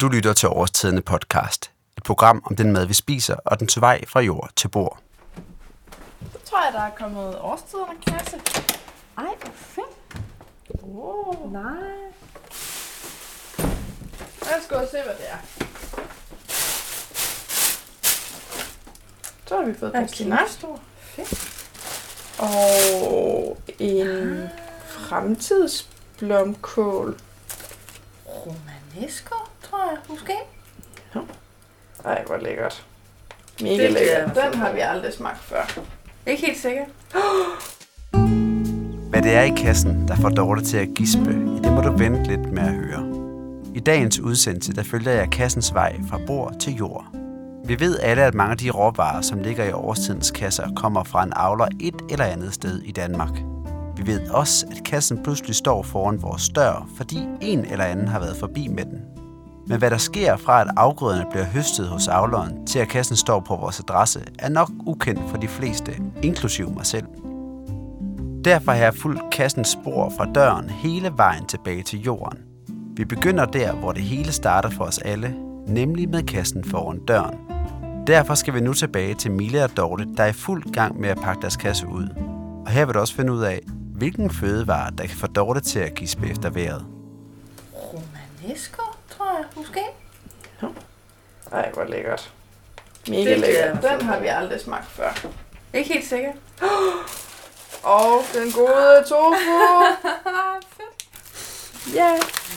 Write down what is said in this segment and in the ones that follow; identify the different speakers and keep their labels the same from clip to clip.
Speaker 1: Du lytter til Årstidende podcast. Et program om den mad, vi spiser, og den vej fra jord til bord.
Speaker 2: Så tror jeg, der er kommet årstiderne kasse.
Speaker 3: Ej, hvor fedt.
Speaker 2: Wow.
Speaker 3: Nej.
Speaker 2: Lad os gå og se, hvad det er. Så har vi fået pastinakker.
Speaker 3: Fedt.
Speaker 2: Og en fremtidsblomkål.
Speaker 3: Romanesco, tror jeg, måske.
Speaker 2: Ej, hvor lækkert. Mega
Speaker 3: Det
Speaker 2: lækkert. Den har vi aldrig smagt før.
Speaker 3: Ikke helt sikker.
Speaker 1: Hvad det er i kassen, der får Dorte til at gispe, i det må du vente lidt med at høre. I dagens udsendelse, der følger jeg kassens vej fra bord til jord. Vi ved alle, at mange af de råvarer, som ligger i årstidens kasser, kommer fra en avler et eller andet sted i Danmark. Vi ved også, at kassen pludselig står foran vores dør, fordi en eller anden har været forbi med den. Men hvad der sker fra, at afgrøderne bliver høstet hos avleren, til at kassen står på vores adresse, er nok ukendt for de fleste, inklusive mig selv. Derfor har jeg fulgt kassens spor fra døren hele vejen tilbage til jorden. Vi begynder der, hvor det hele starter for os alle, nemlig med kassen foran døren. Derfor skal vi nu tilbage til Mille og Dorte, der er i fuld gang med at pakke deres kasse ud. Og her vil du også finde ud af, hvilken fødevare, der kan få Dorte til at gispe efter vejret.
Speaker 3: Romanesco.
Speaker 2: Ej, hvor lækkert. Mega
Speaker 3: Det
Speaker 2: lækkert. Den har vi aldrig smagt før.
Speaker 3: Ikke helt sikker.
Speaker 2: Og den gode tofu. Ja.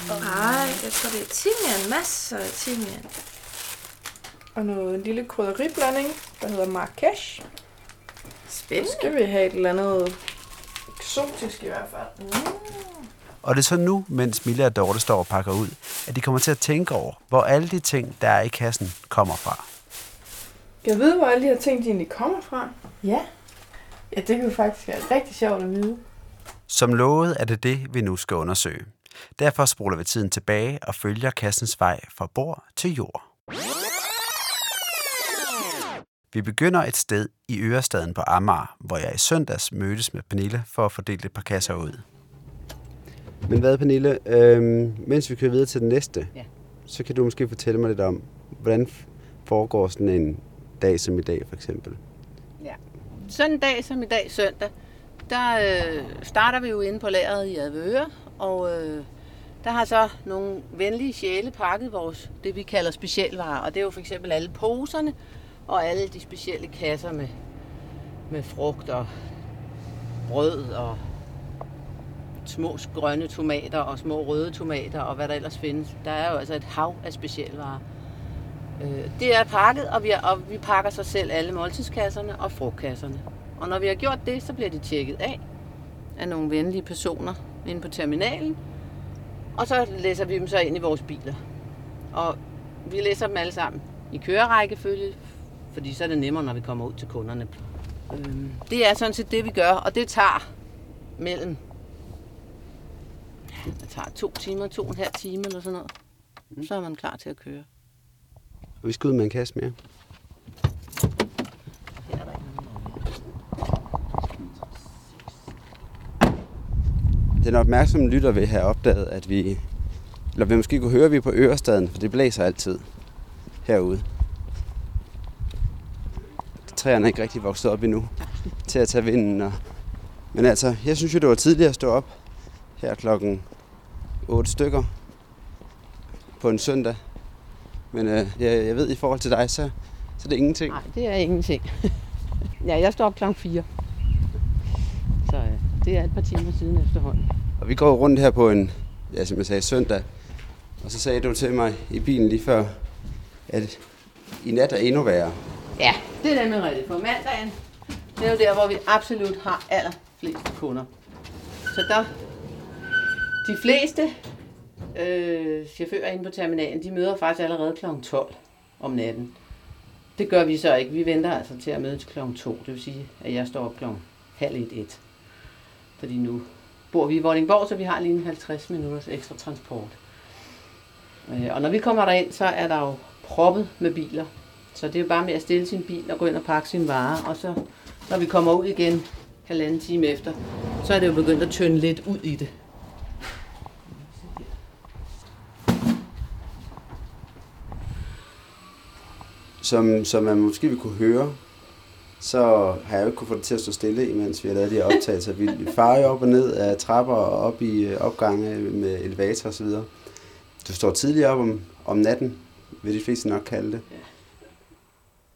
Speaker 3: Nej, jeg tror, det er timian. Masser af timian.
Speaker 2: Og noget en lille krydderiblanding, der hedder Marrakesh. Så
Speaker 3: Spændende.
Speaker 2: skal vi have et eller andet eksotisk i hvert fald.
Speaker 1: Og det er så nu, mens Mille og Dorte står og pakker ud, at de kommer til at tænke over, hvor alle de ting, der er i kassen, kommer fra.
Speaker 2: Jeg ved, hvor alle de her ting de egentlig kommer fra.
Speaker 3: Ja.
Speaker 2: Ja, det kan jo faktisk være rigtig sjovt at vide.
Speaker 1: Som lovet er det det, vi nu skal undersøge. Derfor spoler vi tiden tilbage og følger kassens vej fra bord til jord. Vi begynder et sted i Ørestaden på Amager, hvor jeg i søndags mødtes med Pernille for at fordele et par kasser ud. Men hvad, Pernille, øhm, mens vi kører videre til den næste,
Speaker 4: Ja.
Speaker 1: så kan du måske fortælle mig lidt om, hvordan foregår sådan en dag som i dag, for eksempel.
Speaker 4: Sådan en dag som i dag, søndag, der øh, starter vi jo inde på lageret i Advøre, og øh, der har så nogle venlige sjæle pakket vores, det vi kalder specialvarer, og det er jo for eksempel alle poserne, og alle de specielle kasser med, med frugt og brød og små grønne tomater og små røde tomater og hvad der ellers findes. Der er jo altså et hav af specialvarer. Øh, Det er pakket, og vi, er, og vi pakker så selv alle måltidskasserne og frugtkasserne. Og når vi har gjort det, så bliver de tjekket af af nogle venlige personer inde på terminalen. Og så læser vi dem så ind i vores biler. Og vi læser dem alle sammen i kørerækkefølge, fordi så er det nemmere, når vi kommer ud til kunderne. Øhm, det er sådan set det, vi gør, og det tager mellem det tager to timer, to og en halv time eller sådan noget. Så er man klar til at køre.
Speaker 1: Og vi skal ud med en kasse mere.
Speaker 4: Er.
Speaker 1: Den opmærksomme lytter vil have opdaget, at vi, eller vil måske kunne høre, at vi er på Ørestaden, for det blæser altid herude. Træerne er ikke rigtig vokset op endnu til at tage vinden. Og... Men altså, jeg synes jo, det var tidligere at stå op her klokken 8 stykker på en søndag. Men øh, jeg, jeg ved, i forhold til dig, så, så er det ingenting.
Speaker 4: Nej, det er ingenting. ja, jeg står op klokken 4. Så øh, det er et par timer siden efterhånden.
Speaker 1: Og vi går rundt her på en, ja, som jeg sagde, søndag. Og så sagde du til mig i bilen lige før, at i nat er endnu værre.
Speaker 4: Ja, det er nemlig rigtigt. På mandagen, det er jo der, hvor vi absolut har allerflest kunder. Så der, de fleste øh, chauffører inde på terminalen, de møder faktisk allerede kl. 12 om natten. Det gør vi så ikke. Vi venter altså til at møde til kl. 2. Det vil sige, at jeg står op kl. halv et, et. Fordi nu bor vi i Vordingborg, så vi har lige en 50 minutters ekstra transport. Øh, og når vi kommer derind, så er der jo proppet med biler. Så det er jo bare med at stille sin bil og gå ind og pakke sine varer. Og så, når vi kommer ud igen halvanden time efter, så er det jo begyndt at tynde lidt ud i det.
Speaker 1: Som, som man måske vil kunne høre, så har jeg jo ikke kunne få det til at stå stille, imens vi har lavet de her optagelser. Vi farer jo op og ned af trapper og op i øh, opgange med elevator og så videre. Du står tidligt op om, om natten, vil de fleste nok kalde det.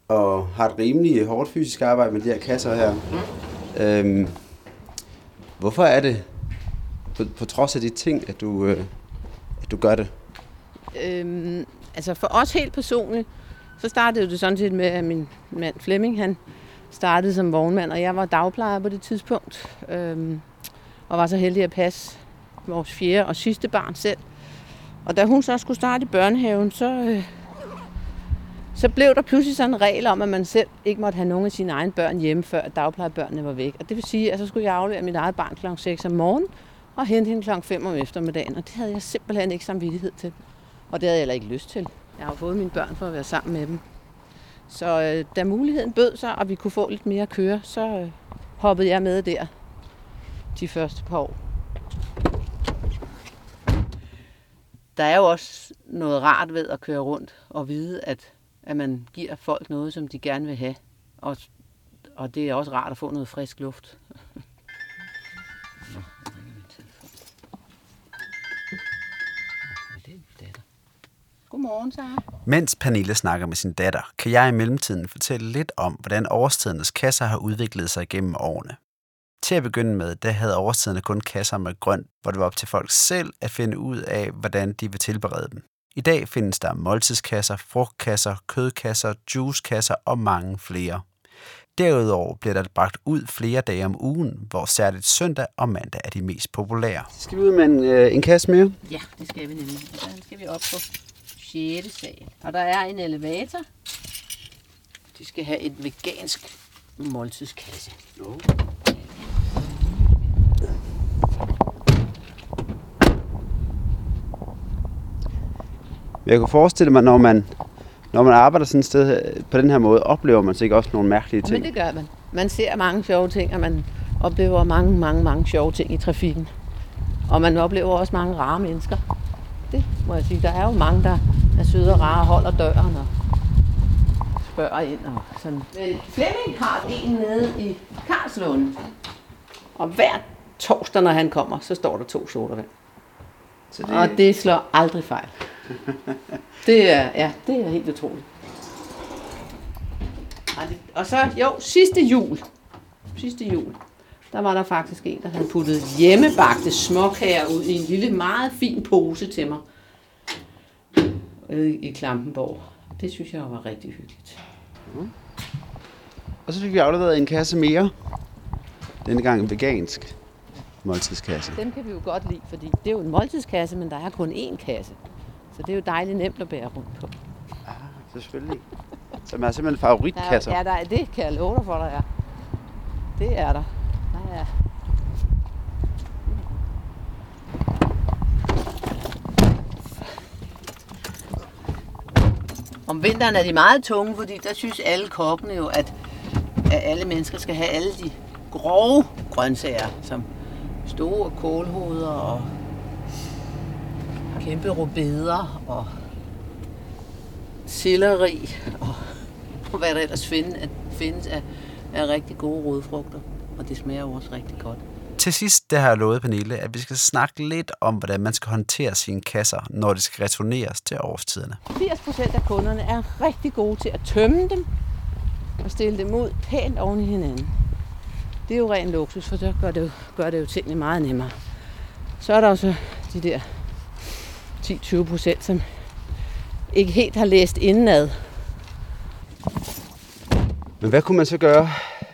Speaker 1: Og har et rimelig hårdt fysisk arbejde med de her kasser her. Øhm, hvorfor er det, på, på trods af de ting, at du, øh, at du gør det?
Speaker 4: Øhm, altså for os helt personligt, så startede det sådan set med, at min mand Flemming, han startede som vognmand, og jeg var dagplejer på det tidspunkt. Øhm, og var så heldig at passe vores fjerde og sidste barn selv. Og da hun så skulle starte i børnehaven, så, øh, så blev der pludselig sådan en regel om, at man selv ikke måtte have nogen af sine egne børn hjemme, før dagplejebørnene var væk. Og det vil sige, at så skulle jeg aflevere mit eget barn kl. 6 om morgenen, og hente hende kl. 5 om eftermiddagen. Og det havde jeg simpelthen ikke samvittighed til. Og det havde jeg heller ikke lyst til. Jeg har fået mine børn for at være sammen med dem. Så øh, da muligheden bød sig, og vi kunne få lidt mere at køre, så øh, hoppede jeg med der de første par år. Der er jo også noget rart ved at køre rundt og vide, at, at man giver folk noget, som de gerne vil have. Og, og det er også rart at få noget frisk luft. Godmorgen, Sara.
Speaker 1: Mens Pernille snakker med sin datter, kan jeg i mellemtiden fortælle lidt om, hvordan årstidernes kasser har udviklet sig gennem årene. Til at begynde med, der havde årstiderne kun kasser med grønt, hvor det var op til folk selv at finde ud af, hvordan de vil tilberede dem. I dag findes der måltidskasser, frugtkasser, kødkasser, juicekasser og mange flere. Derudover bliver der bragt ud flere dage om ugen, hvor særligt søndag og mandag er de mest populære. Skal vi ud med en, øh, en kasse mere?
Speaker 4: Ja, det skal vi nemlig. Der skal vi op på 6. sal. Og der er en elevator. De skal have et vegansk måltidskasse.
Speaker 1: Jo. Jeg kunne forestille mig, når man, når man arbejder sådan et sted på den her måde, oplever man sig ikke også nogle mærkelige ting.
Speaker 4: Men det gør man. Man ser mange sjove ting, og man oplever mange, mange, mange sjove ting i trafikken. Og man oplever også mange rare mennesker. Det må jeg sige. Der er jo mange, der er søde og rare og holder døren og spørger ind. Og sådan. Men Flemming har en nede i Karlslunde. Og hver torsdag, når han kommer, så står der to sodavand.
Speaker 1: Så
Speaker 4: Og det slår aldrig fejl. Det er, ja, det er helt utroligt. Og, det, og så, jo, sidste jul, sidste jul, der var der faktisk en, der havde puttet hjemmebagte småkager ud i en lille, meget fin pose til mig. Ude i Klampenborg. Det synes jeg var rigtig hyggeligt.
Speaker 1: Og så fik vi afleveret en kasse mere. Denne gang en vegansk måltidskasse.
Speaker 4: Dem kan vi jo godt lide, fordi det er jo en måltidskasse, men der er kun én kasse. Så det er jo dejligt nemt at bære rundt på.
Speaker 1: Selvfølgelig. Som er simpelthen
Speaker 4: Der er,
Speaker 1: favoritkasser.
Speaker 4: ja, der er, det kan jeg love dig for, der er. Det er der. Der er. Om vinteren er de meget tunge, fordi der synes alle kokkene jo, at, at alle mennesker skal have alle de grove grøntsager, som store kålhoveder og kæmpe rubeder og selleri og og hvad der ellers findes, at, findes af, af rigtig gode rodfrugter. Og det smager også rigtig godt.
Speaker 1: Til sidst der har jeg lovet Pernille, at vi skal snakke lidt om, hvordan man skal håndtere sine kasser, når de skal returneres til årstiderne.
Speaker 4: 80 procent af kunderne er rigtig gode til at tømme dem og stille dem ud pænt oven i hinanden. Det er jo ren luksus, for så gør det jo, gør det jo tingene meget nemmere. Så er der også de der 10-20 procent, som ikke helt har læst indenad.
Speaker 1: Men hvad kunne man så gøre?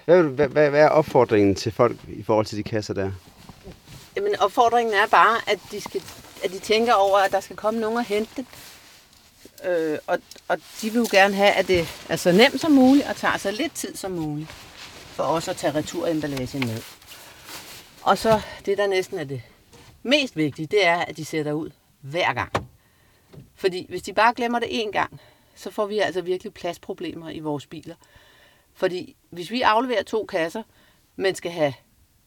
Speaker 1: Hvad, hvad, hvad, hvad er opfordringen til folk i forhold til de kasser der?
Speaker 4: Jamen, opfordringen er bare, at de, skal, at de tænker over, at der skal komme nogen og hente det. Øh, og, og de vil jo gerne have, at det er så nemt som muligt, og tager så lidt tid som muligt, for os at tage returemballagen med. Og så det, der næsten er det mest vigtige, det er, at de sætter ud hver gang. Fordi hvis de bare glemmer det én gang, så får vi altså virkelig pladsproblemer i vores biler. Fordi hvis vi afleverer to kasser, men skal have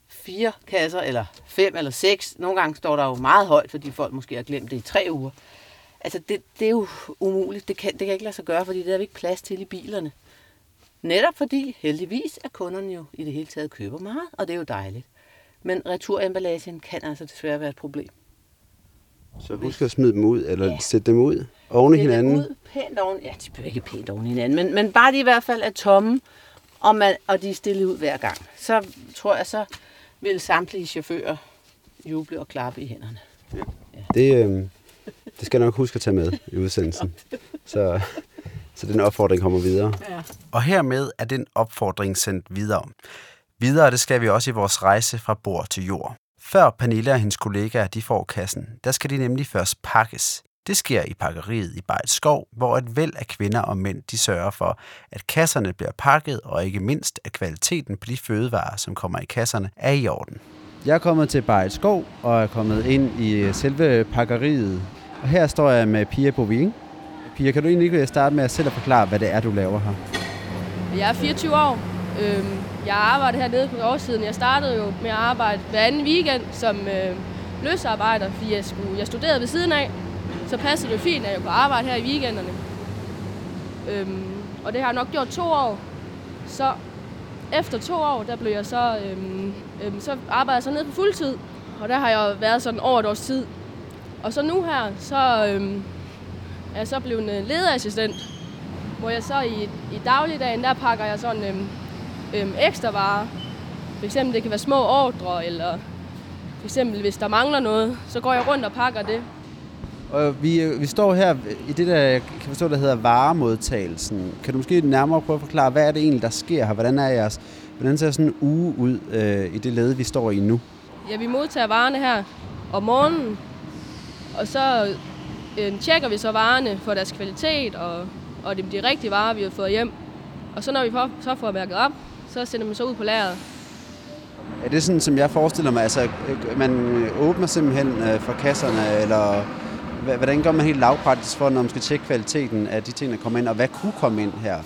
Speaker 4: fire kasser, eller fem eller seks, nogle gange står der jo meget højt, fordi folk måske har glemt det i tre uger, Altså, det, det er jo umuligt. Det kan, det kan ikke lade sig gøre, fordi det er vi ikke plads til i bilerne. Netop fordi, heldigvis, at kunderne jo i det hele taget køber meget, og det er jo dejligt. Men returemballagen kan altså desværre være et problem.
Speaker 1: Så husk at smide dem ud, eller
Speaker 4: ja.
Speaker 1: sætte dem ud oven i hinanden.
Speaker 4: Ud, pænt oven, ja, de bliver ikke pænt oven i hinanden, men, men bare de i hvert fald er tomme, og, man, og de er stillet ud hver gang. Så tror jeg, så vil samtlige chauffører juble og klappe i hænderne.
Speaker 1: Det, øh, det skal jeg nok huske at tage med i udsendelsen. Så, så den opfordring kommer videre.
Speaker 4: Ja.
Speaker 1: Og hermed er den opfordring sendt videre. Videre det skal vi også i vores rejse fra bord til jord. Før Pernille og hendes kollegaer de får kassen, der skal de nemlig først pakkes. Det sker i pakkeriet i Bejt Skov, hvor et væld af kvinder og mænd de sørger for, at kasserne bliver pakket, og ikke mindst, at kvaliteten på de fødevarer, som kommer i kasserne, er i orden. Jeg er kommet til Bejt Skov og er kommet ind i selve pakkeriet. Og her står jeg med Pia Boving. Pia, kan du egentlig ikke starte med at selv at forklare, hvad det er, du laver her?
Speaker 5: Jeg er 24 år. Øhm, Jeg arbejder hernede på årsiden. Jeg startede jo med at arbejde hver anden weekend som øh, løsarbejder, fordi jeg, skulle, jeg studerede ved siden af. Så passer det fint, at jeg kunne arbejde her i weekenderne. Øhm, og det har jeg nok gjort to år. Så efter to år, der blev jeg så, øhm, øhm, så arbejder jeg så ned på fuldtid. Og der har jeg været sådan over et års tid. Og så nu her, så øhm, er jeg så blevet en lederassistent hvor jeg så i, i dagligdagen, der pakker jeg sådan øhm, øhm, ekstra varer. For eksempel det kan være små ordre, eller for eksempel hvis der mangler noget, så går jeg rundt og pakker det.
Speaker 1: Og vi, vi står her i det, der kan forstå, der hedder varemodtagelsen. Kan du måske nærmere prøve at forklare, hvad er det egentlig, der sker her? Hvordan er jeres, hvordan ser sådan en uge ud øh, i det led, vi står i nu?
Speaker 5: Ja, vi modtager varerne her om morgenen, og så øh, tjekker vi så varerne for deres kvalitet, og, og det er de rigtige varer, vi har fået hjem. Og så når vi får, så får mærket op, så sender man så ud på lageret.
Speaker 1: Er det sådan, som jeg forestiller mig? Altså, øh, man åbner simpelthen øh, for kasserne, eller hvordan gør man helt lavpraktisk for, når man skal tjekke kvaliteten af de ting, der kommer ind, og hvad kunne komme ind her?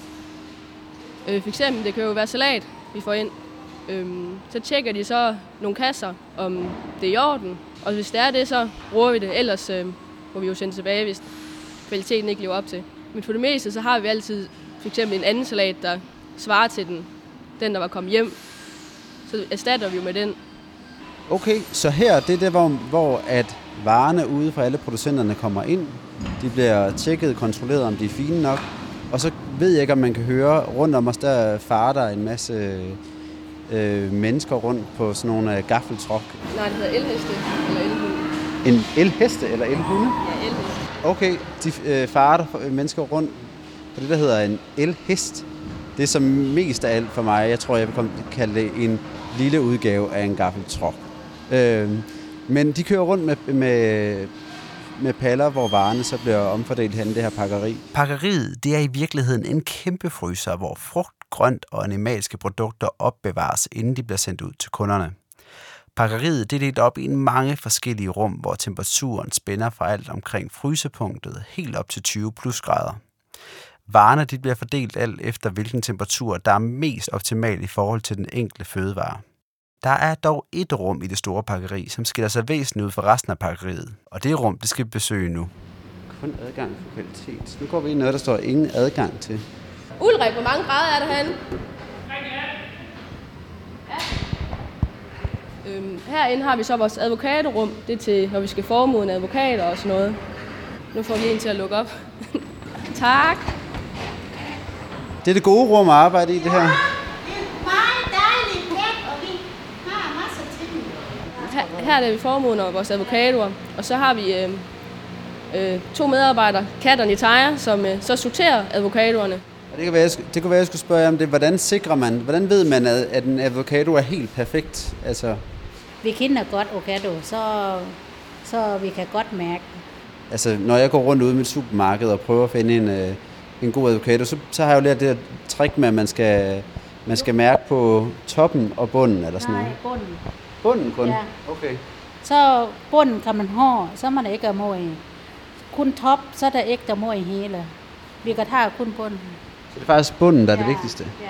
Speaker 5: Øh, for eksempel, det kan jo være salat, vi får ind. Øhm, så tjekker de så nogle kasser, om det er i orden. Og hvis det er det, så bruger vi det. Ellers øh, må vi jo sende tilbage, hvis kvaliteten ikke lever op til. Men for det meste, så har vi altid for eksempel en anden salat, der svarer til den, den der var kommet hjem. Så erstatter vi jo med den.
Speaker 1: Okay, så her, det er der, hvor, hvor at varerne ude fra alle producenterne kommer ind. De bliver tjekket, kontrolleret, om de er fine nok. Og så ved jeg ikke, om man kan høre, rundt om os, der farer der en masse øh, mennesker rundt på sådan nogle øh, gaffeltruk.
Speaker 5: Nej, det hedder elheste eller elhunde.
Speaker 1: En elheste eller elhunde?
Speaker 5: Ja, elheste.
Speaker 1: Okay, de øh, farer der mennesker rundt på det, der hedder en elhest. Det er som mest af alt for mig. Jeg tror, jeg vil kalde det en lille udgave af en gaffeltruk. Øh, men de kører rundt med, med, med paller, hvor varerne så bliver omfordelt hen i det her pakkeri. Pakkeriet, det er i virkeligheden en kæmpe fryser, hvor frugt, grønt og animalske produkter opbevares, inden de bliver sendt ud til kunderne. Pakkeriet det er delt op i en mange forskellige rum, hvor temperaturen spænder fra alt omkring frysepunktet helt op til 20 plus grader. Varerne de bliver fordelt alt efter, hvilken temperatur, der er mest optimal i forhold til den enkelte fødevare. Der er dog et rum i det store pakkeri, som skiller sig væsentligt ud fra resten af pakkeriet, og det rum det skal vi besøge nu. Kun adgang for kvalitet. Nu går vi ind i noget, der står ingen adgang til.
Speaker 5: Ulrik, hvor mange grader er der herinde? Ja. Øhm, herinde har vi så vores advokatorum. Det er til, når vi skal formode advokater og sådan noget. Nu får vi en til at lukke op. tak.
Speaker 1: Det er det gode rum at arbejde i, det her.
Speaker 6: meget dejligt pænt, og vi har masser af ting.
Speaker 5: Her, her er vi formodner vores advokatorer. Og så har vi øh, øh, to medarbejdere, Katteren i Tejer, som øh, så sorterer advokatorerne.
Speaker 1: Og det kan, være, jeg, det kunne være, jeg skulle spørge jer om det. Hvordan sikrer man, hvordan ved man, at, at en avocado er helt perfekt? Altså,
Speaker 6: Vi kender godt avocado, så, så vi kan godt mærke det.
Speaker 1: altså, når jeg går rundt ude i mit supermarked og prøver at finde en, øh, en god avocado, så, så har jeg jo lært det her trick med, at man skal, man skal mærke på toppen og bunden, eller sådan
Speaker 6: Nej,
Speaker 1: noget.
Speaker 6: bunden.
Speaker 1: Bunden kun?
Speaker 6: Ja.
Speaker 1: Okay.
Speaker 6: Så bunden kan man have, så er man ikke mod i. Kun top, så er der ikke der mod i hele. Vi kan have kun bunden.
Speaker 1: Så det er faktisk bunden, der er det vigtigste.
Speaker 6: Ja.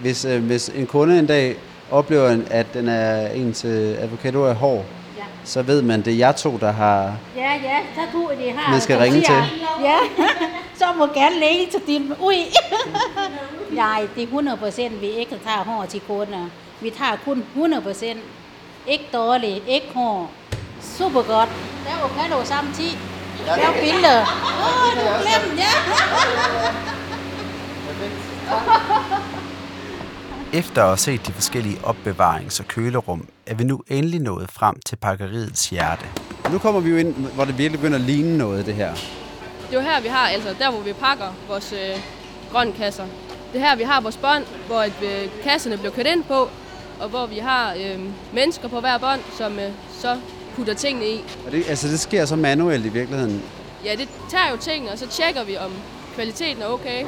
Speaker 1: Hvis, øh, hvis en kunde en dag oplever, en- at den er ens øh, avocado er hård,
Speaker 6: ja.
Speaker 1: så ved man, det er jer to, der har...
Speaker 6: Ja, ja, så tror jeg, de har...
Speaker 1: Man skal ringe
Speaker 6: siger,
Speaker 1: til.
Speaker 6: Ja, så må gerne lægge til din... Ui! Nej, det er 100 procent, vi ikke tager hår til kunder. Vi tager kun 100 procent. Ikke dårligt, ikke hår. Super godt. Lav billeder. Åh, oh, du glemte, ja.
Speaker 1: Efter at have set de forskellige opbevarings- og kølerum, er vi nu endelig nået frem til pakkeriets hjerte. Nu kommer vi jo ind, hvor det virkelig begynder at ligne noget, det her.
Speaker 5: Det er jo her, vi har, altså der, hvor vi pakker vores øh, grønne kasser. Det er her, vi har vores bånd, hvor at, øh, kasserne bliver kørt ind på, og hvor vi har øh, mennesker på hver bånd, som øh, så putter tingene i.
Speaker 1: Og det, altså, det sker så manuelt i virkeligheden.
Speaker 5: Ja, det tager jo tingene, og så tjekker vi, om kvaliteten er okay,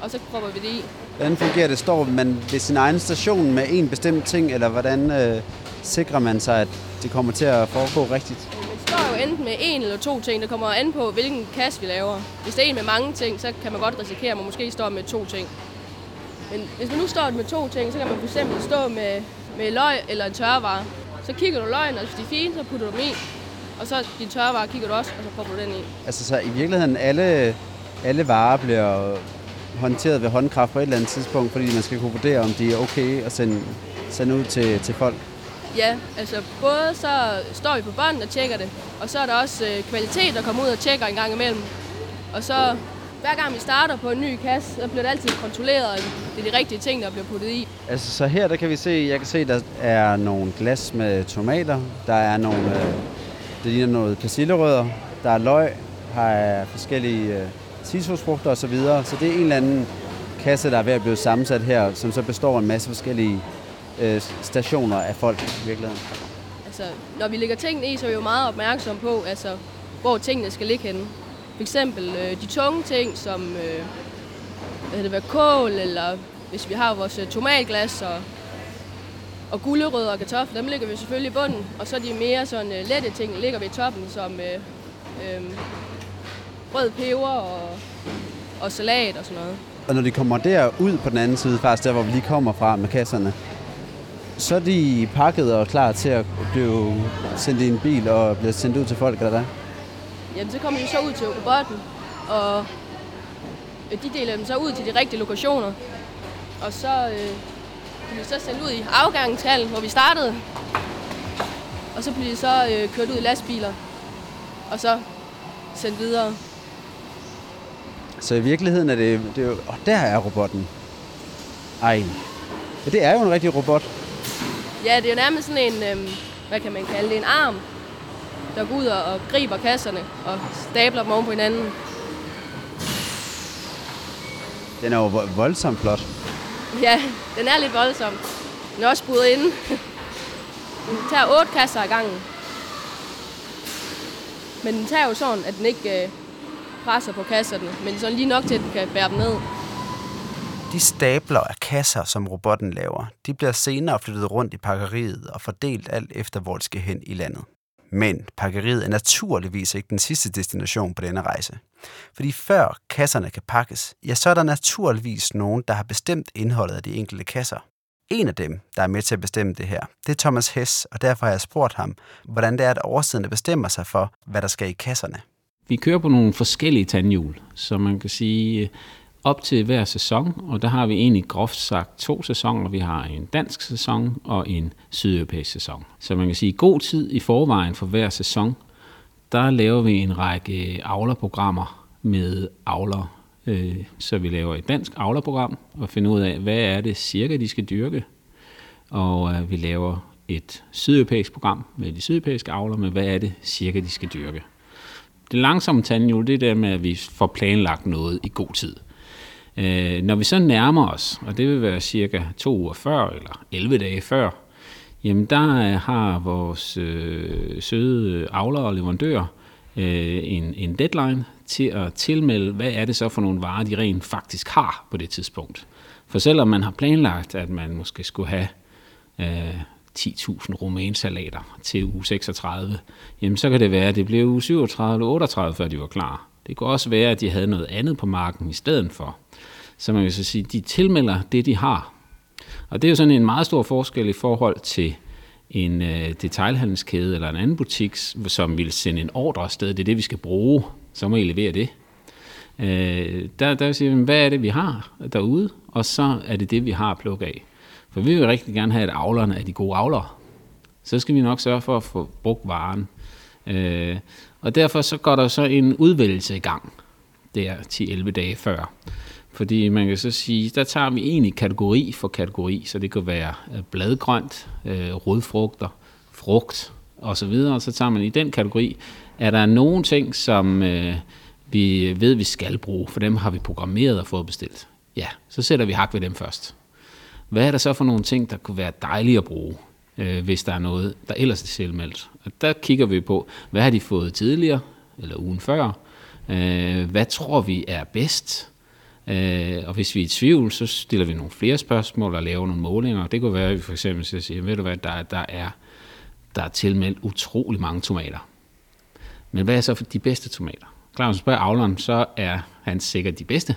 Speaker 5: og så propper vi det i.
Speaker 1: Hvordan fungerer det? Står man ved sin egen station med en bestemt ting, eller hvordan øh, sikrer man sig, at det kommer til at foregå rigtigt?
Speaker 5: Man står jo enten med en eller to ting, der kommer an på, hvilken kasse vi laver. Hvis det er en med mange ting, så kan man godt risikere, at man måske står med to ting. Men hvis man nu står med to ting, så kan man fx stå med, med løg eller en tørvare. Så kigger du løgn, og hvis de er fine, så putter du dem i. Og så din tørvare kigger du også, og så popper du den i.
Speaker 1: Altså så i virkeligheden, alle, alle varer bliver håndteret ved håndkraft på et eller andet tidspunkt, fordi man skal kunne vurdere, om de er okay at sende, sende ud til, til folk.
Speaker 5: Ja, altså både så står vi på bånden og tjekker det, og så er der også øh, kvalitet, der kommer ud og tjekker en gang imellem. Og så hver gang vi starter på en ny kasse, så bliver det altid kontrolleret, at det er de rigtige ting, der bliver puttet i.
Speaker 1: Altså så her, der kan vi se, jeg kan se, der er nogle glas med tomater, der er nogle, øh, det ligner noget persillerødder, der er løg, har er forskellige øh, citrusfrugter osv. Så, videre. så det er en eller anden kasse, der er ved at blive sammensat her, som så består af en masse forskellige øh, stationer af folk i virkeligheden.
Speaker 5: Altså, når vi lægger tingene i, så er vi jo meget opmærksomme på, altså, hvor tingene skal ligge henne. For eksempel øh, de tunge ting, som øh, hvad det være, kål, eller hvis vi har vores øh, tomatglas og, og gulerødder og kartofler, dem ligger vi selvfølgelig i bunden. Og så de mere sådan øh, lette ting ligger vi i toppen, som øh, øh, rød peber og, og salat og sådan noget.
Speaker 1: Og når de kommer derud på den anden side, faktisk der, hvor vi lige kommer fra med kasserne, så er de pakket og klar til at blive sendt i en bil og blive sendt ud til folk, eller hvad?
Speaker 5: Jamen, så kommer de så ud til robotten, og øh, de deler dem så ud til de rigtige lokationer. Og så øh, bliver de så sendt ud i afgangshallen, hvor vi startede. Og så bliver de så øh, kørt ud i lastbiler, og så sendt videre.
Speaker 1: Så i virkeligheden er det, det er jo, og der er robotten. Ej. Ja, det er jo en rigtig robot.
Speaker 5: Ja, det er jo nærmest sådan en, øh, hvad kan man kalde det, en arm, der går ud og, og griber kasserne og stabler dem oven på hinanden.
Speaker 1: Den er jo vo- voldsomt flot.
Speaker 5: Ja, den er lidt voldsom. Den er også buret inde. Den tager otte kasser ad gangen. Men den tager jo sådan, at den ikke øh, presser på kasserne, men sådan lige nok til, at den kan bære dem ned.
Speaker 1: De stabler af kasser, som robotten laver, de bliver senere flyttet rundt i pakkeriet og fordelt alt efter, hvor de skal hen i landet. Men pakkeriet er naturligvis ikke den sidste destination på denne rejse. Fordi før kasserne kan pakkes, ja, så er der naturligvis nogen, der har bestemt indholdet af de enkelte kasser. En af dem, der er med til at bestemme det her, det er Thomas Hess, og derfor har jeg spurgt ham, hvordan det er, at årsiderne bestemmer sig for, hvad der skal i kasserne.
Speaker 7: Vi kører på nogle forskellige tandhjul, så man kan sige op til hver sæson, og der har vi egentlig groft sagt to sæsoner. Vi har en dansk sæson og en sydeuropæisk sæson. Så man kan sige, god tid i forvejen for hver sæson, der laver vi en række avlerprogrammer med avler. Øh, så vi laver et dansk avlerprogram og finder ud af, hvad er det cirka, de skal dyrke. Og øh, vi laver et sydeuropæisk program med de sydeuropæiske avler, med hvad er det cirka, de skal dyrke. Det langsomme tandhjul, det er der med, at vi får planlagt noget i god tid. Øh, når vi så nærmer os, og det vil være cirka to uger før, eller 11 dage før, jamen der øh, har vores øh, søde avler og leverandører øh, en, en deadline til at tilmelde, hvad er det så for nogle varer, de rent faktisk har på det tidspunkt. For selvom man har planlagt, at man måske skulle have øh, 10.000 romansalater til uge 36, jamen så kan det være, at det blev uge 37 eller 38, før de var klar. Det kunne også være, at de havde noget andet på marken i stedet for. Så man kan så sige, de tilmelder det, de har. Og det er jo sådan en meget stor forskel i forhold til en øh, detailhandelskæde eller en anden butik, som vil sende en ordre afsted, det er det, vi skal bruge, så må I levere det. Øh, der, der siger vi, hvad er det, vi har derude, og så er det det, vi har at plukke af. For vi vil rigtig gerne have, at avlerne er de gode avlere. Så skal vi nok sørge for at få brugt varen. Øh, og derfor så går der så en udvælgelse i gang, der 10-11 dage før. Fordi man kan så sige, der tager vi egentlig kategori for kategori, så det kan være øh, bladgrønt, øh, rodfrugter, frugt osv. Og så tager man i den kategori, er der nogle ting, som øh, vi ved, vi skal bruge, for dem har vi programmeret og fået bestilt. Ja, så sætter vi hak ved dem først. Hvad er der så for nogle ting, der kunne være dejlige at bruge, øh, hvis der er noget, der ellers er selvmeldt? Og der kigger vi på, hvad har de fået tidligere, eller ugen før? Øh, hvad tror vi er bedst? Øh, og hvis vi er i tvivl, så stiller vi nogle flere spørgsmål og laver nogle målinger. Det kunne være, at vi for eksempel skal sige, ved du hvad, der, der, er, der er tilmeldt utrolig mange tomater. Men hvad er så for de bedste tomater? Klar, hvis spørger avleren, så er han sikkert de bedste.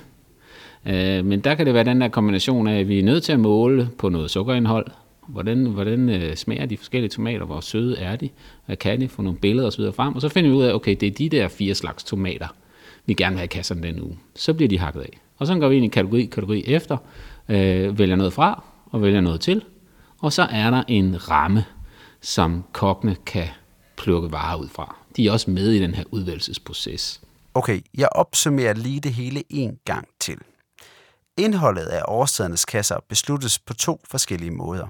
Speaker 7: Øh, men der kan det være den der kombination af, at vi er nødt til at måle på noget sukkerindhold. Hvordan, hvordan øh, smager de forskellige tomater? Hvor søde er de? Hvad kan de? Få nogle billeder osv. frem. Og så finder vi ud af, okay, det er de der fire slags tomater, vi gerne vil have i kasserne den uge. Så bliver de hakket af. Og så går vi ind i kategori, kategori efter, øh, vælger noget fra og vælger noget til. Og så er der en ramme, som kokkene kan plukke varer ud fra. De er også med i den her udvælgelsesproces.
Speaker 1: Okay, jeg opsummerer lige det hele en gang til. Indholdet af årstedernes kasser besluttes på to forskellige måder.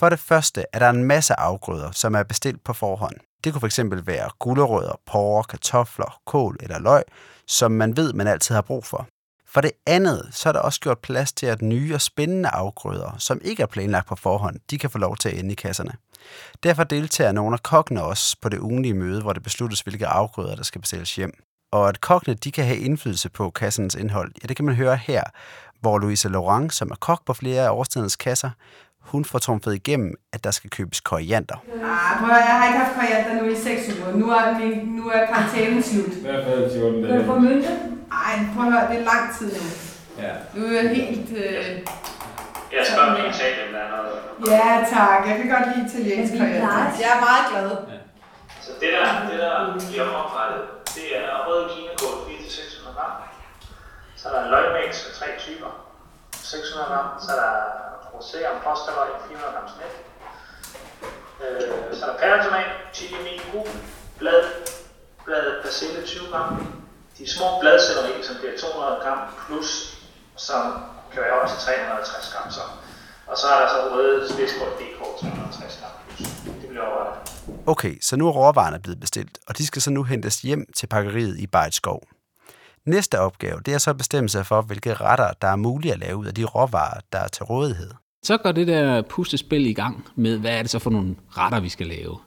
Speaker 1: For det første er der en masse afgrøder, som er bestilt på forhånd. Det kunne fx være gulerødder, porre, kartofler, kål eller løg, som man ved, man altid har brug for. For det andet, så er der også gjort plads til, at nye og spændende afgrøder, som ikke er planlagt på forhånd, de kan få lov til at ende i kasserne. Derfor deltager nogle af kokkene også på det ugenlige møde, hvor det besluttes, hvilke afgrøder, der skal bestilles hjem. Og at kokkene de kan have indflydelse på kassens indhold, ja, det kan man høre her, hvor Louise Laurent, som er kok på flere af årstidens kasser, hun får trumfet igennem, at der skal købes koriander.
Speaker 8: Ah, prøv jeg har ikke haft koriander nu i 6 uger. Nu er, min, nu er karantænen slut.
Speaker 9: I hvert fald 14 dage.
Speaker 8: Du får mynte? Ej, prøv at høre, det er lang tid nu.
Speaker 9: Ja.
Speaker 8: Nu er jeg helt... Øh...
Speaker 10: Jeg spørger om Italien, der er noget.
Speaker 8: Ja, tak. Jeg kan godt lide italiensk koriander. Jeg er meget glad.
Speaker 10: Så det der, det der bliver oprettet, det er rød kinakål 4-600 gram. Så er der løgmix af tre typer, 600 gram. Så er der rosé om posterløg, 400 grams net. Øh, så er der pæretomat, chili min gul, blad, blad persille 20 gram. De små bladcelleri, som bliver 200 gram plus, som kan være op til 350 gram. Så. Og så er der så røde spidsbrød DK 350 gram plus. Det bliver overrettet.
Speaker 1: Okay, så nu er råvarerne blevet bestilt, og de skal så nu hentes hjem til pakkeriet i Bejtskov. Næste opgave, det er så at bestemme sig for, hvilke retter, der er mulige at lave ud af de råvarer, der er til rådighed.
Speaker 7: Så går det der puslespil i gang med, hvad er det så for nogle retter, vi skal lave.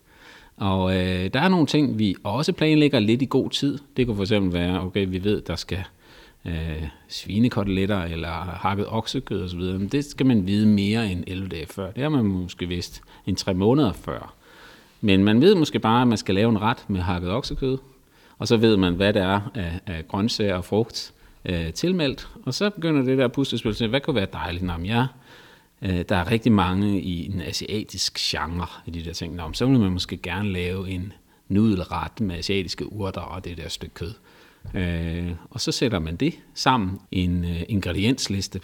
Speaker 7: Og øh, der er nogle ting, vi også planlægger lidt i god tid. Det kunne for eksempel være, okay, vi ved, der skal øh, svinekoteletter eller hakket oksekød osv. Men det skal man vide mere end 11 dage før. Det har man måske vidst en tre måneder før. Men man ved måske bare, at man skal lave en ret med hakket oksekød, og så ved man, hvad der er af, af grøntsager og frugt øh, tilmeldt. Og så begynder det der puslespil til, hvad kunne være dejligt? når ja, øh, der er rigtig mange i en asiatisk genre i de der ting. Nå, så vil man måske gerne lave en nudelret med asiatiske urter og det der stykke kød. Øh, og så sætter man det sammen i en øh, ingrediensliste.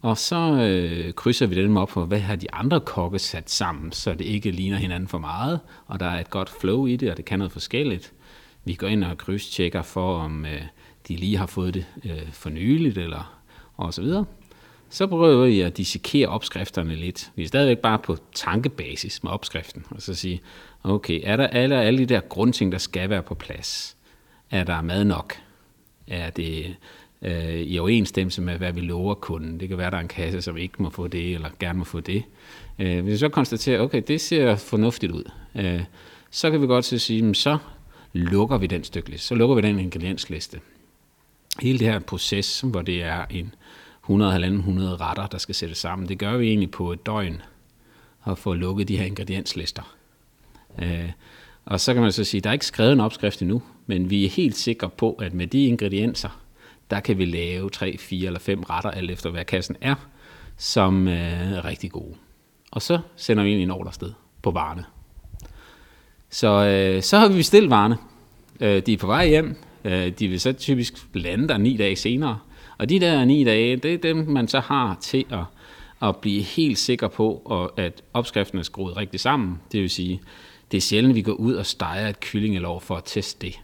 Speaker 7: Og så øh, krydser vi dem op på, hvad har de andre kokke sat sammen, så det ikke ligner hinanden for meget, og der er et godt flow i det, og det kan noget forskelligt. Vi går ind og krydstjekker for, om øh, de lige har fået det øh, for nyligt, eller og så videre. Så prøver vi at dissekere opskrifterne lidt. Vi er stadigvæk bare på tankebasis med opskriften, og så sige, okay, er der alle, alle de der grundting, der skal være på plads? Er der mad nok? Er det øh, i overensstemmelse med, hvad vi lover kunden? Det kan være, der er en kasse, som ikke må få det, eller gerne må få det. Øh, hvis vi så konstaterer, okay, det ser fornuftigt ud, øh, så kan vi godt sige, så lukker vi den stykke Så lukker vi den ingrediensliste. Hele det her proces, hvor det er en 100-100 retter, der skal sættes sammen, det gør vi egentlig på et døgn at få lukket de her ingredienslister. Øh, og så kan man så sige, at der er ikke skrevet en opskrift endnu, men vi er helt sikre på, at med de ingredienser, der kan vi lave 3, 4 eller 5 retter, alt efter hvad kassen er, som øh, er rigtig gode. Og så sender vi ind en ordre sted. på varerne. Så, øh, så har vi bestilt varerne. Øh, de er på vej hjem. Øh, de vil så typisk lande der ni dage senere. Og de der ni dage, det er dem, man så har til at, at blive helt sikker på, at opskriften er skruet rigtigt sammen. Det vil sige, det er sjældent, vi går ud og steger et kyllingelov for at teste det.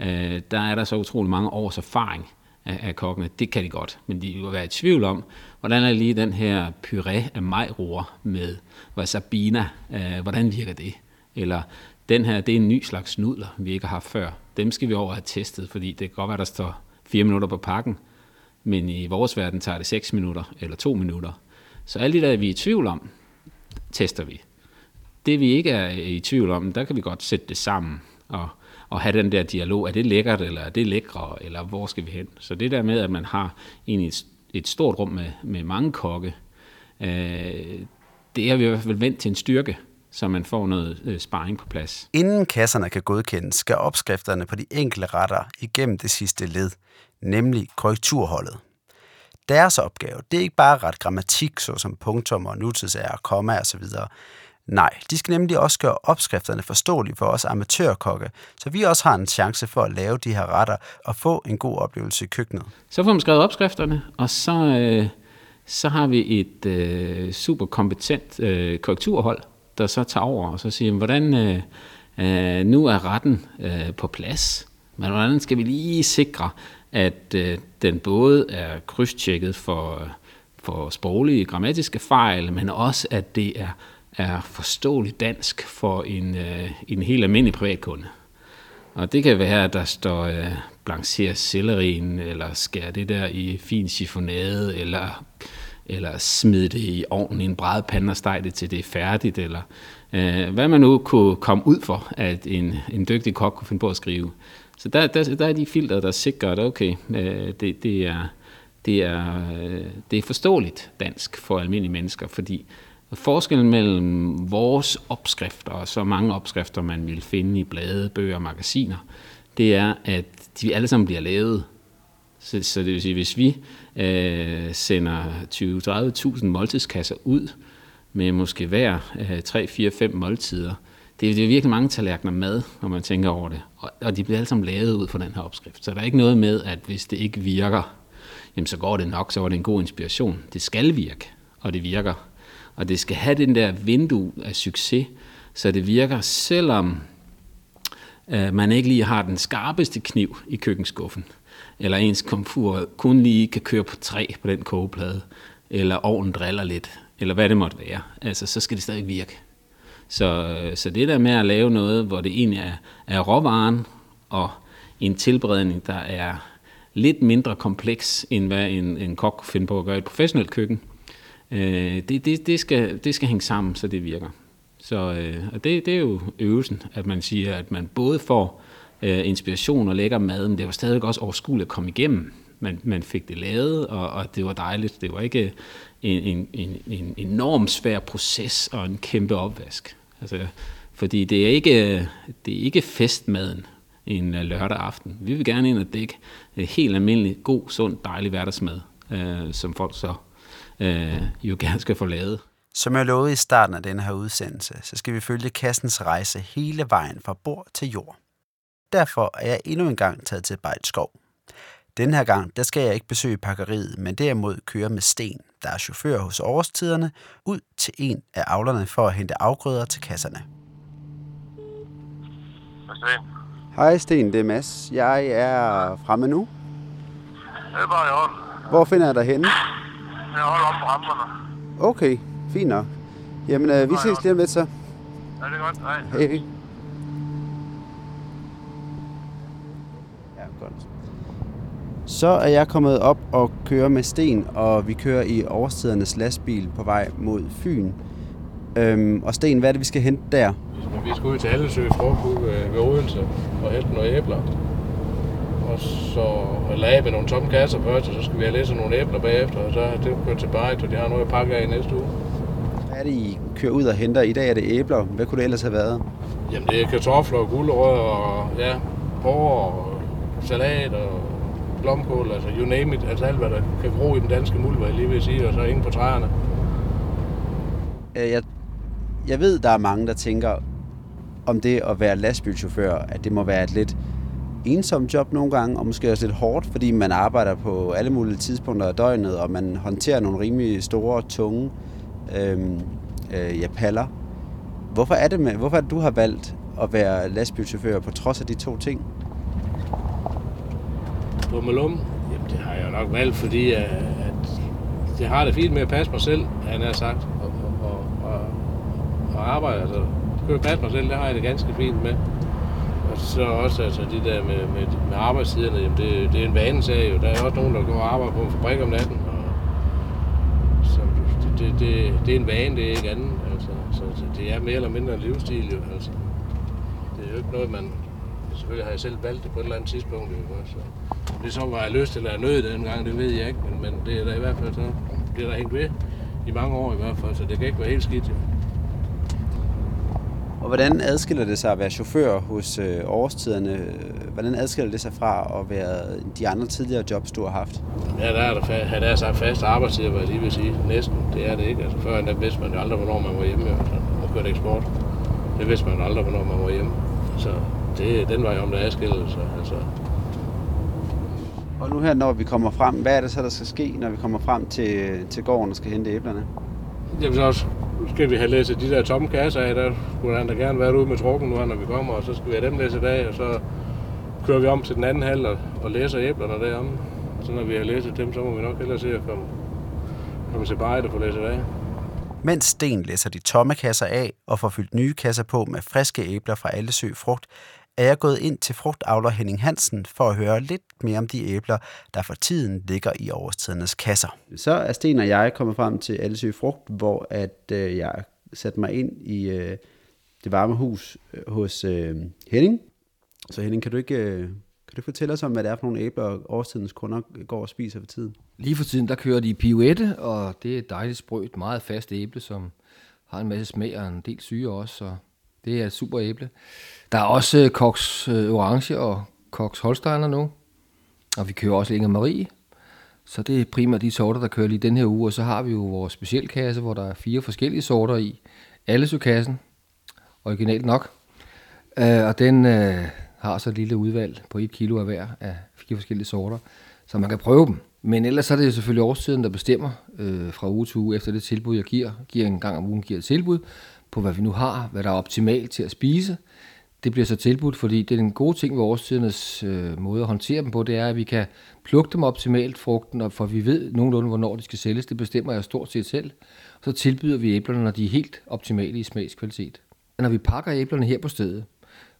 Speaker 7: Øh, der er der så utrolig mange års erfaring af, af kokkene. Det kan de godt, men de vil være i tvivl om, hvordan er lige den her puré af majroer med wasabina, øh, hvordan virker det? Eller den her, det er en ny slags nudler, vi ikke har haft før. Dem skal vi over have testet, fordi det kan godt være, der står fire minutter på pakken, men i vores verden tager det 6 minutter eller 2 minutter. Så alle de der, vi er i tvivl om, tester vi. Det vi ikke er i tvivl om, der kan vi godt sætte det sammen og, og have den der dialog. Er det lækkert, eller er det lækre, eller hvor skal vi hen? Så det der med, at man har egentlig et, et stort rum med, med mange kokke, øh, det er vi i hvert fald vendt til en styrke, så man får noget øh, sparring på plads.
Speaker 1: Inden kasserne kan godkendes, skal opskrifterne på de enkelte retter igennem det sidste led, nemlig korrekturholdet. Deres opgave, det er ikke bare ret grammatik, såsom punktum og nutidsære, komma osv. Nej, de skal nemlig også gøre opskrifterne forståelige for os amatørkokke, så vi også har en chance for at lave de her retter og få en god oplevelse i køkkenet.
Speaker 7: Så får man skrevet opskrifterne, og så, øh, så har vi et øh, super kompetent øh, korrekturhold, der så tager over og så siger, hvordan øh, øh, nu er retten øh, på plads, men hvordan skal vi lige sikre, at øh, den både er krydstjekket for, for sproglige grammatiske fejl, men også at det er, er forståeligt dansk for en, øh, en helt almindelig privatkunde. Og det kan være, at der står øh, blancher sellerien, eller skær det der i fin chiffonade, eller eller smide det i ovnen i en brædepande og stege det til det er færdigt, eller øh, hvad man nu kunne komme ud for, at en, en dygtig kok kunne finde på at skrive. Så der, der, der er de filtre, der sikrer, at okay, øh, det, det, er, det, er, øh, det er forståeligt dansk for almindelige mennesker, fordi forskellen mellem vores opskrifter og så mange opskrifter, man vil finde i blade, bøger og magasiner, det er, at de alle sammen bliver lavet. Så, så det vil sige, hvis vi øh, sender 20-30.000 måltidskasser ud med måske hver øh, 3, 4, 5 måltider. Det er, det er virkelig mange tallerkener mad, når man tænker over det. Og, og de bliver alle sammen lavet ud fra den her opskrift. Så der er ikke noget med, at hvis det ikke virker, jamen så går det nok, så var det en god inspiration. Det skal virke, og det virker. Og det skal have den der vindue af succes, så det virker, selvom øh, man ikke lige har den skarpeste kniv i køkkenskuffen eller ens komfur kun lige kan køre på tre på den kogeplade, eller ovnen driller lidt, eller hvad det måtte være, altså, så skal det stadig virke. Så, så det der med at lave noget, hvor det egentlig er, er råvaren og en tilberedning, der er lidt mindre kompleks, end hvad en, en kok kunne finde på at gøre i et professionelt køkken, øh, det, det, det, skal, det skal hænge sammen, så det virker. Så øh, og det, det er jo øvelsen, at man siger, at man både får øh, inspiration og lækker mad, men det var stadig også overskueligt at komme igennem. Man, man fik det lavet, og, og det var dejligt. Det var ikke en, en, en, en enorm svær proces og en kæmpe opvask. Altså, fordi det er ikke, det er ikke festmaden en øh, lørdag aften. Vi vil gerne ind og dække øh, helt almindelig, god, sund, dejlig hverdagsmad, øh, som folk så øh, jo gerne skal få lavet.
Speaker 1: Som jeg lovede i starten af denne her udsendelse, så skal vi følge kassens rejse hele vejen fra bord til jord. Derfor er jeg endnu en gang taget til Bejlskov. Den her gang, der skal jeg ikke besøge pakkeriet, men derimod køre med Sten, der er chauffør hos årstiderne, ud til en af avlerne for at hente afgrøder til kasserne.
Speaker 9: Sten.
Speaker 1: Hej Sten, det er Mads. Jeg er fremme nu.
Speaker 9: Det er bare i orden.
Speaker 1: Hvor finder jeg dig henne?
Speaker 9: Jeg holder op på ramperne.
Speaker 1: Okay, fint nok. Jamen, øh, vi ses lige om lidt så.
Speaker 9: Ja, det er godt. Hej.
Speaker 1: Hej, godt. Så er jeg kommet op og kører med Sten, og vi kører i årstidernes lastbil på vej mod Fyn. Øhm, og Sten, hvad er det, vi skal hente der?
Speaker 11: Vi skal ud til Allesø Frugtklub ved, Odense og hente nogle æbler. Og så med nogle tomme kasser først, og så skal vi have læsset nogle æbler bagefter, og så er det kørt til Barrit, og de har noget at pakke af i næste uge.
Speaker 1: Hvad er det, I kører ud og henter? I dag er det æbler. Hvad kunne det ellers have været?
Speaker 11: Jamen det er kartofler og gulerødder og ja, porre og salat og blomkål, altså you name it, altså alt hvad der kan gro i den danske muld, hvad jeg lige vil sige, og så ingen på træerne.
Speaker 1: Øh, jeg jeg ved, der er mange, der tænker om det at være lastbilchauffør, at det må være et lidt ensomt job nogle gange, og måske også lidt hårdt, fordi man arbejder på alle mulige tidspunkter af døgnet, og man håndterer nogle rimelig store, tunge øh, øh, ja, paller. Hvorfor er det med, hvorfor er det, du har valgt at være lastbilchauffør på trods af de to ting?
Speaker 11: På Malum, jamen det har jeg nok valgt, fordi øh, at, at det har det fint med at passe mig selv, han har sagt, og, og, og, og arbejde. Altså, det kan jo passe mig selv, det har jeg det ganske fint med. Og så også altså, det der med, med, med arbejdstiderne, jamen det, det er en vanesag jo. Der er også nogen, der går og arbejder på en fabrik om natten. Og, så det, det, det, det, er en vane, det er ikke andet. Altså, så det er mere eller mindre en livsstil jo. Altså. Det er jo ikke noget, man... Selvfølgelig har jeg selv valgt det på et eller andet tidspunkt. Jo, så. Om det så var jeg lyst eller nød dengang, det ved jeg ikke. Men, men det er der i hvert fald så. Det er der hængt ved i mange år i hvert fald, så det kan ikke være helt skidt jo.
Speaker 1: Og hvordan adskiller det sig at være chauffør hos øh, årstiderne? Hvordan adskiller det sig fra at være de andre tidligere jobs, du har haft?
Speaker 11: Ja, der er der, fa- der er så fast arbejdstid, hvad jeg lige vil sige. Næsten. Det er det ikke. Altså, før der vidste man jo aldrig, hvornår man var hjemme. Altså, og kørte eksport. Det vidste man aldrig, hvornår man var hjemme. Så det, den var jo om der adskillede sig. Altså,
Speaker 1: Og nu her, når vi kommer frem, hvad er det så, der skal ske, når vi kommer frem til, til gården og skal hente æblerne?
Speaker 11: Jamen så også skal vi have læsset de der tomme kasser af. Der skulle han da gerne være ude med trukken nu, når vi kommer. Og så skal vi have dem læsset af, og så kører vi om til den anden halv og, og læser æblerne derom. Så når vi har læsset dem, så må vi nok hellere se at komme, komme til bare og få læsset af.
Speaker 1: Mens Sten læser de tomme kasser af og får fyldt nye kasser på med friske æbler fra Allesø Frugt, er jeg gået ind til frugtavler Henning Hansen for at høre lidt mere om de æbler, der for tiden ligger i årstidernes kasser. Så er Sten og jeg kommet frem til Allesø Frugt, hvor at øh, jeg satte mig ind i øh, det varme hus øh, hos øh, Henning. Så Henning, kan du ikke øh, kan du fortælle os om, hvad det er for nogle æbler, årstidens kunder går og spiser for tiden?
Speaker 12: Lige for tiden, der kører de pirouette, og det er et dejligt sprødt, meget fast æble, som har en masse smag og en del syre også, så det er et super æble. Der er også øh, Cox øh, Orange og Cox Holsteiner nu, og vi kører også Inger Marie. Så det er primært de sorter, der kører lige den her uge, og så har vi jo vores specialkasse, hvor der er fire forskellige sorter i. Alle kassen originalt nok. Øh, og den øh, har så et lille udvalg på et kilo af hver af fire forskellige sorter, så man kan prøve dem. Men ellers er det jo selvfølgelig årstiden, der bestemmer øh, fra uge til uge efter det tilbud, jeg giver. giver en gang om ugen giver et tilbud på, hvad vi nu har, hvad der er optimalt til at spise. Det bliver så tilbudt, fordi det er en god ting ved årstidernes øh, måde at håndtere dem på, det er, at vi kan plukke dem optimalt, frugten, og for vi ved nogenlunde, hvornår de skal sælges. Det bestemmer jeg stort set selv. Så tilbyder vi æblerne, når de er helt optimale i smagskvalitet. Når vi pakker æblerne her på stedet,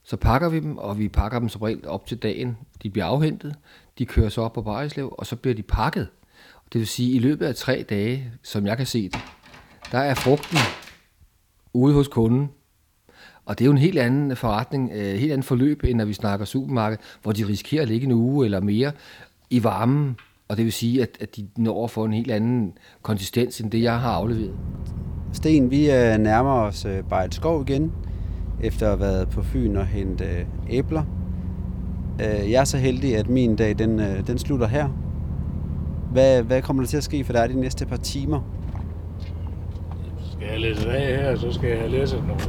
Speaker 12: så pakker vi dem, og vi pakker dem som regel op til dagen. De bliver afhentet, de kører så op på Barislev, og så bliver de pakket. Det vil sige, at i løbet af tre dage, som jeg kan se det, der er frugten ude hos kunden. Og det er jo en helt anden forretning, et helt andet forløb, end når vi snakker supermarked, hvor de risikerer at ligge en uge eller mere i varmen. Og det vil sige, at, at de når at få en helt anden konsistens, end det, jeg har afleveret.
Speaker 1: Sten, vi øh, nærmer os øh, Bejt Skov igen, efter at have været på Fyn og hente øh, æbler. Øh, jeg er så heldig, at min dag den, øh, den slutter her. Hvad, hvad kommer der til at ske for dig de næste par timer?
Speaker 11: Skal jeg læse af her, så skal jeg have læsset nogle,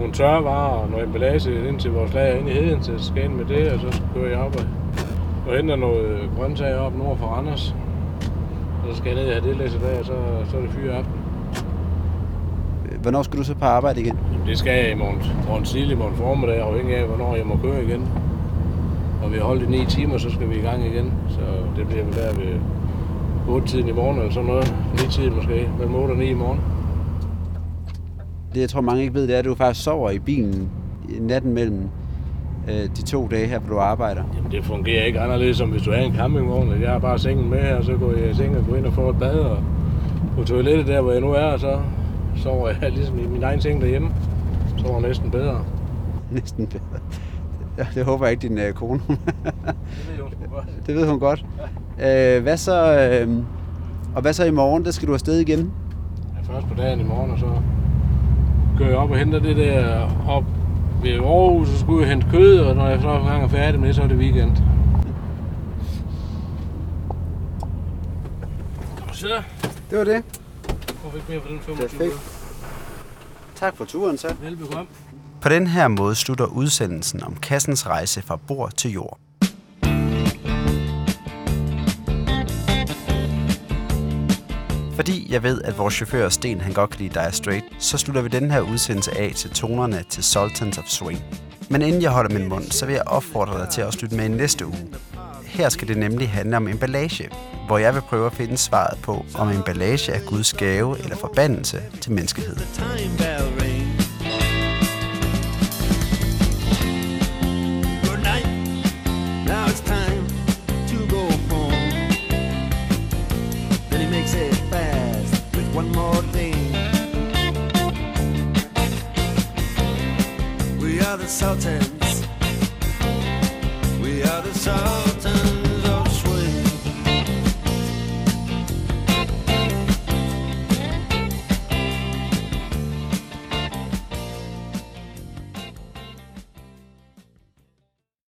Speaker 11: nogle tørrevarer og noget emballage ind til vores lager inde i heden, så jeg skal ind med det, og så kører jeg op og, og henter noget grøntsager op nord for Randers. Og så skal jeg ned og have det læsset af, og så, så er det fyre aften.
Speaker 1: Hvornår skal du så på arbejde igen?
Speaker 11: Jamen, det skal jeg i morgen, morgen tidlig, morgen formiddag, afhængig af, hvornår jeg må køre igen. Og vi har holdt i 9 timer, så skal vi i gang igen. Så det bliver vel der ved 8-tiden i morgen, eller sådan noget. 9-tiden måske, mellem 8 og 9 i morgen.
Speaker 1: Det, jeg tror mange ikke ved, det er, at du faktisk sover i bilen natten mellem øh, de to dage her, hvor du arbejder.
Speaker 11: Jamen, det fungerer ikke anderledes, som hvis du er i en campingvogn. Jeg har bare sengen med her, og så går jeg i seng og går ind og får et bad, og på toilettet der, hvor jeg nu er, og så sover jeg ligesom i min egen seng derhjemme. Sover næsten bedre.
Speaker 1: Næsten bedre. Ja, det håber jeg ikke, din øh, kone.
Speaker 11: Det ved hun godt.
Speaker 1: det ved hun godt. Øh, hvad så, øh, og hvad så i morgen? Der skal du afsted igen?
Speaker 11: Ja, først på dagen i morgen, og så kører jeg op og henter det der op ved Aarhus, så skulle jeg hente kød, og når jeg så er færdig med det, så er det weekend. Så,
Speaker 1: Det var det.
Speaker 11: hvorfor ikke mere for den 25?
Speaker 1: Perfekt. Tak for turen, så.
Speaker 11: Velbekomme.
Speaker 1: På den her måde slutter udsendelsen om kassens rejse fra bord til jord. Fordi jeg ved, at vores chauffør Sten han godt kan lide Dire Straight, så slutter vi den her udsendelse af til tonerne til Sultans of Swing. Men inden jeg holder min mund, så vil jeg opfordre dig til at slutte med i næste uge. Her skal det nemlig handle om emballage, hvor jeg vil prøve at finde svaret på, om emballage er Guds gave eller forbandelse til menneskeheden.
Speaker 13: insulted.